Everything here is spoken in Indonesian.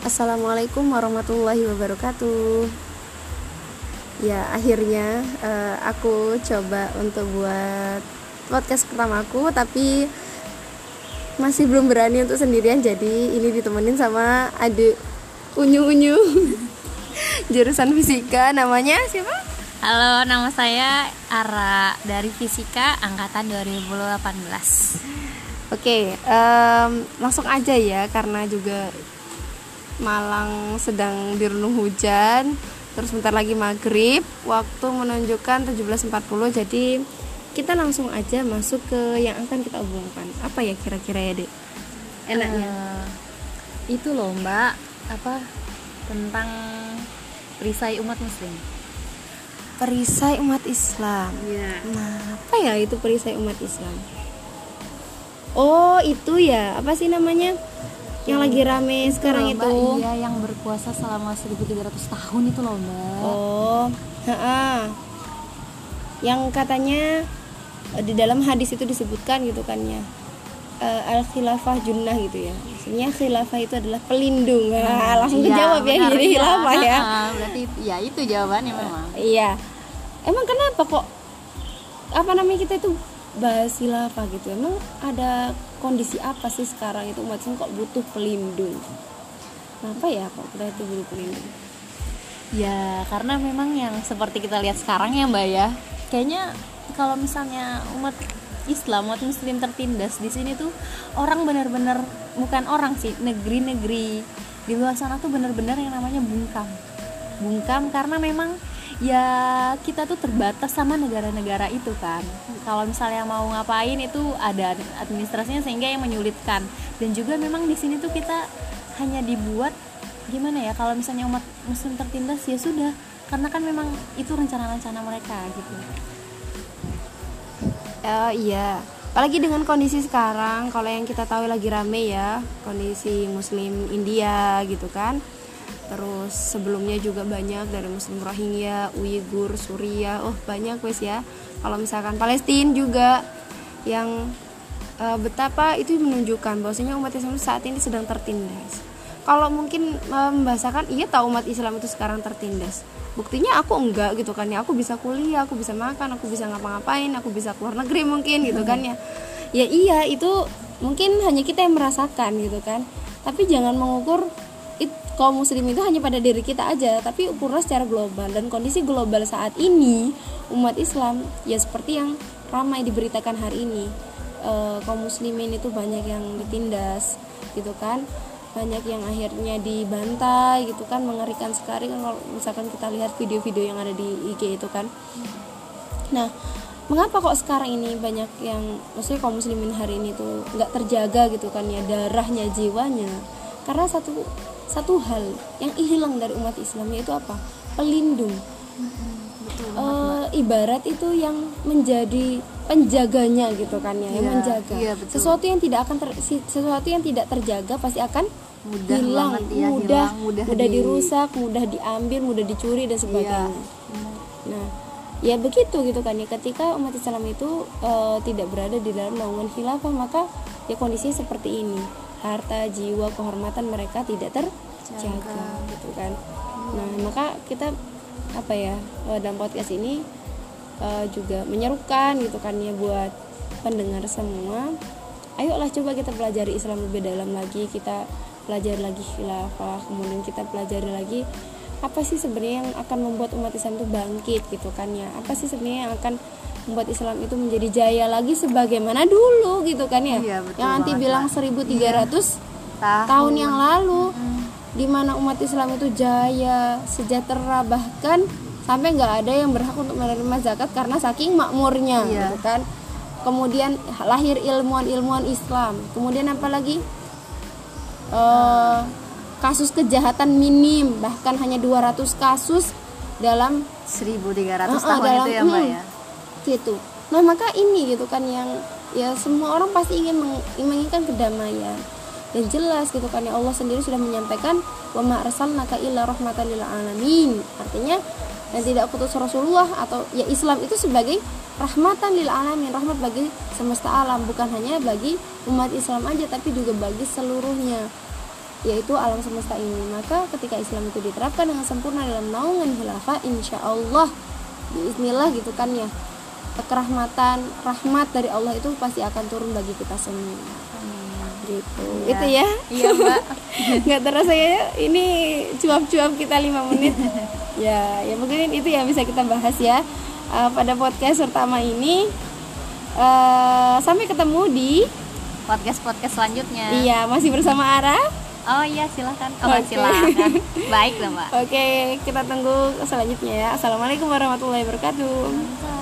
Assalamualaikum warahmatullahi wabarakatuh. Ya, akhirnya uh, aku coba untuk buat podcast pertamaku tapi masih belum berani untuk sendirian jadi ini ditemenin sama adik unyu-unyu jurusan fisika namanya siapa? Halo, nama saya Ara dari Fisika angkatan 2018. Oke, um, langsung aja ya karena juga Malang sedang dirunung hujan terus bentar lagi maghrib waktu menunjukkan 17.40 jadi kita langsung aja masuk ke yang akan kita obrolkan apa ya kira-kira ya dek? Enaknya? Uh, itu loh mbak apa tentang perisai umat muslim. Perisai umat Islam? Ya. nah apa ya itu perisai umat Islam? Oh itu ya apa sih namanya yang lagi rame itu sekarang loh, itu. Iya yang berpuasa selama 1300 tahun itu loh mbak. Oh ha yang katanya eh, di dalam hadis itu disebutkan gitu kan ya. Uh, al khilafah junnah gitu ya. Maksudnya khilafah itu adalah pelindung. Nah, nah langsung iya, kejawab ya jadi iya. khilafah ya. Berarti ya itu jawabannya memang. Iya. Emang kenapa kok apa namanya kita itu bahas khilafah gitu. Emang ada kondisi apa sih sekarang itu? Umat Islam kok butuh pelindung? Kenapa ya kok kita itu butuh pelindung? Ya karena memang yang seperti kita lihat sekarang ya mbak ya. Kayaknya kalau misalnya umat Islam umat Muslim tertindas di sini tuh orang benar-benar bukan orang sih negeri-negeri di luar sana tuh benar-benar yang namanya bungkam. Bungkam karena memang ya kita tuh terbatas sama negara-negara itu kan. Kalau misalnya mau ngapain itu ada administrasinya sehingga yang menyulitkan. Dan juga memang di sini tuh kita hanya dibuat gimana ya kalau misalnya umat muslim tertindas ya sudah. Karena kan memang itu rencana-rencana mereka gitu. Uh, iya. Apalagi dengan kondisi sekarang kalau yang kita tahu lagi rame ya kondisi muslim India gitu kan terus sebelumnya juga banyak dari muslim Rohingya, Uighur, Suria, oh banyak wes ya. Kalau misalkan Palestina juga yang e, betapa itu menunjukkan bahwasanya umat Islam saat ini sedang tertindas. Kalau mungkin e, membahasakan iya tahu umat Islam itu sekarang tertindas. Buktinya aku enggak gitu kan ya. Aku bisa kuliah, aku bisa makan, aku bisa ngapa-ngapain, aku bisa keluar negeri mungkin gitu kan ya. Ya iya itu mungkin hanya kita yang merasakan gitu kan. Tapi jangan mengukur kaum muslim itu hanya pada diri kita aja tapi ukurnya secara global. Dan kondisi global saat ini umat Islam ya seperti yang ramai diberitakan hari ini e, kaum muslimin itu banyak yang ditindas gitu kan. Banyak yang akhirnya dibantai gitu kan mengerikan sekali kan kalau misalkan kita lihat video-video yang ada di IG itu kan. Nah mengapa kok sekarang ini banyak yang maksudnya kaum muslimin hari ini tuh nggak terjaga gitu kan ya darahnya jiwanya? Karena satu satu hal yang hilang dari umat Islam yaitu apa? Pelindung. Betul, uh, ibarat itu yang menjadi penjaganya gitu kan ya, ya yang iya, menjaga. iya, betul. sesuatu yang tidak akan ter, sesuatu yang tidak terjaga pasti akan mudah hilang ya, mudah hilang, mudah, mudah di... dirusak mudah diambil mudah dicuri dan sebagainya. Ya. nah ya begitu gitu kan ya ketika umat Islam itu uh, tidak berada di dalam naungan khilafah maka ya kondisinya seperti ini harta jiwa kehormatan mereka tidak terjaga gitu kan. Nah maka kita apa ya eh, dalam podcast ini uh, juga menyerukan gitu kan ya buat pendengar semua. Ayolah coba kita pelajari Islam lebih dalam lagi kita pelajari lagi khilafah kemudian kita pelajari lagi apa sih sebenarnya yang akan membuat umat Islam itu bangkit gitu kan ya. Apa sih sebenarnya yang akan membuat Islam itu menjadi jaya lagi sebagaimana dulu gitu kan ya iya, betul yang nanti bilang 1300 iya. tahun. tahun yang lalu hmm. di mana umat Islam itu jaya sejahtera bahkan sampai nggak ada yang berhak untuk menerima zakat karena saking makmurnya iya. gitu kan kemudian lahir ilmuwan-ilmuwan Islam kemudian apa lagi uh, kasus kejahatan minim bahkan hanya 200 kasus dalam 1300 uh, tahun dalam, itu ya Mbak hmm, ya gitu. Nah maka ini gitu kan yang ya semua orang pasti ingin menginginkan kedamaian. Dan jelas gitu kan ya Allah sendiri sudah menyampaikan wa ma arsalnaka illa rahmatan lil alamin. Artinya dan tidak putus Rasulullah atau ya Islam itu sebagai rahmatan lil alamin rahmat bagi semesta alam bukan hanya bagi umat Islam aja tapi juga bagi seluruhnya yaitu alam semesta ini. Maka ketika Islam itu diterapkan dengan sempurna dalam naungan khilafah insya Allah Bismillah gitu kan ya kerahmatan rahmat dari Allah itu pasti akan turun bagi kita semua. Gitu. Iya. itu ya. Iya mbak. Nggak terasa ya ini cuap-cuap kita lima menit. Ya ya mungkin itu yang bisa kita bahas ya uh, pada podcast pertama ini. Uh, sampai ketemu di podcast podcast selanjutnya. Iya masih bersama Ara. Oh iya silahkan oh Oke. silahkan baik lah mbak. Oke kita tunggu selanjutnya ya. Assalamualaikum warahmatullahi wabarakatuh